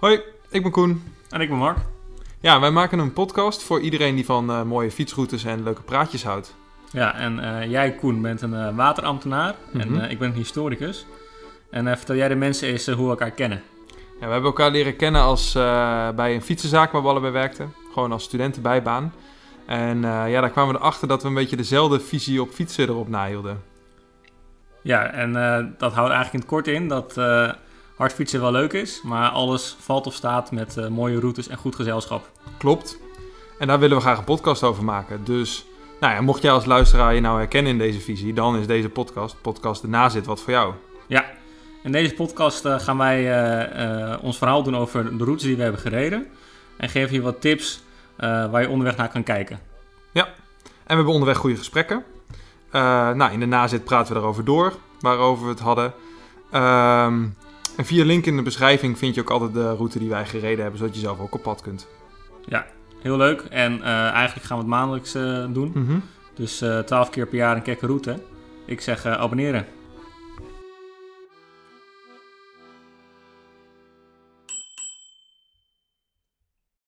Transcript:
Hoi, ik ben Koen. En ik ben Mark. Ja, wij maken een podcast voor iedereen die van eh, mooie fietsroutes en leuke praatjes houdt. Ja, en eh, jij, Koen, bent een eh, waterambtenaar en Mhm. ik ben een historicus. En vertel jij de mensen eens hoe we elkaar kennen. Ja, we hebben elkaar leren kennen als, bij een fietsenzaak waar we allebei werkten. Gewoon als studentenbijbaan. En eh, ja, daar kwamen we erachter dat we een beetje dezelfde visie op fietsen erop nahielden. Ja, en dat houdt eigenlijk in het kort in dat hard fietsen wel leuk is, maar alles valt of staat met eh, mooie routes en goed gezelschap. Klopt. En daar willen we graag een podcast over maken. Dus nou ja, mocht jij als luisteraar je nou herkennen in deze visie, dan is deze podcast, podcast De Nazit, wat voor jou. Ja, in deze podcast eh, gaan wij eh, ons verhaal doen over de routes die we hebben gereden. En geven je wat tips waar je onderweg naar kan kijken. En we hebben onderweg goede gesprekken. Nou, in de nazit praten we erover door, waarover we het hadden. Ehm, en via link in de beschrijving vind je ook altijd de route die wij gereden hebben, zodat je zelf ook op pad kunt. Heel leuk en eh, eigenlijk gaan we het maandelijks eh, doen. Dus eh 12 keer per jaar een kekke route. Ik zeg abonneren.